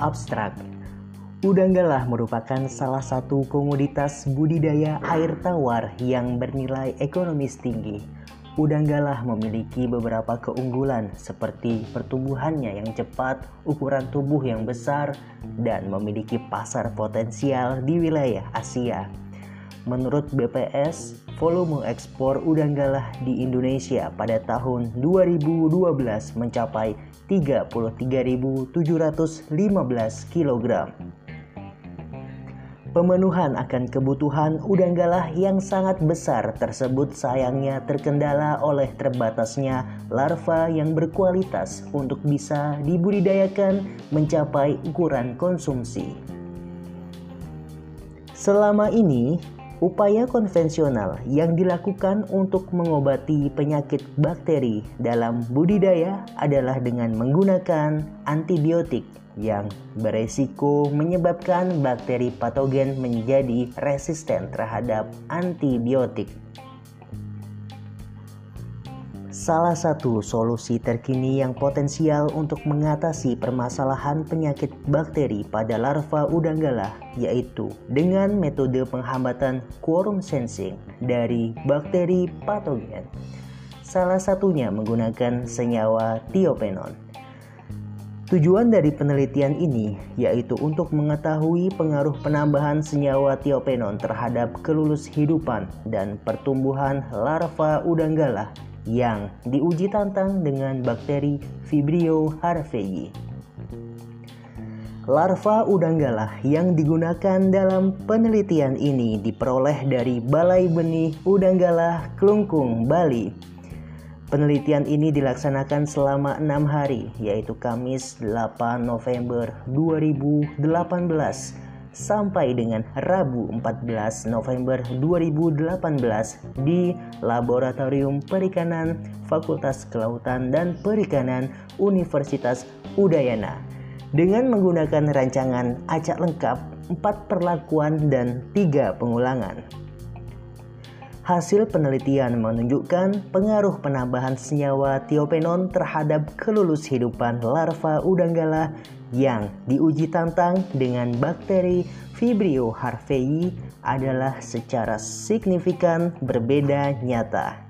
abstrak. Udang galah merupakan salah satu komoditas budidaya air tawar yang bernilai ekonomis tinggi. Udang galah memiliki beberapa keunggulan seperti pertumbuhannya yang cepat, ukuran tubuh yang besar, dan memiliki pasar potensial di wilayah Asia. Menurut BPS, volume ekspor udang galah di Indonesia pada tahun 2012 mencapai 33.715 kg. Pemenuhan akan kebutuhan udang galah yang sangat besar tersebut sayangnya terkendala oleh terbatasnya larva yang berkualitas untuk bisa dibudidayakan mencapai ukuran konsumsi. Selama ini, upaya konvensional yang dilakukan untuk mengobati penyakit bakteri dalam budidaya adalah dengan menggunakan antibiotik yang beresiko menyebabkan bakteri patogen menjadi resisten terhadap antibiotik. Salah satu solusi terkini yang potensial untuk mengatasi permasalahan penyakit bakteri pada larva udang galah yaitu dengan metode penghambatan quorum sensing dari bakteri patogen. Salah satunya menggunakan senyawa tiopenon. Tujuan dari penelitian ini yaitu untuk mengetahui pengaruh penambahan senyawa tiopenon terhadap kelulus hidupan dan pertumbuhan larva udang galah yang diuji tantang dengan bakteri Vibrio harvey. Larva udang galah yang digunakan dalam penelitian ini diperoleh dari Balai Benih Udang Galah Klungkung, Bali Penelitian ini dilaksanakan selama enam hari, yaitu Kamis 8 November 2018 sampai dengan Rabu 14 November 2018 di Laboratorium Perikanan Fakultas Kelautan dan Perikanan Universitas Udayana dengan menggunakan rancangan acak lengkap, empat perlakuan dan tiga pengulangan. Hasil penelitian menunjukkan pengaruh penambahan senyawa tiopenon terhadap kelulus hidupan larva udang galah yang diuji tantang dengan bakteri Vibrio harvey adalah secara signifikan berbeda nyata.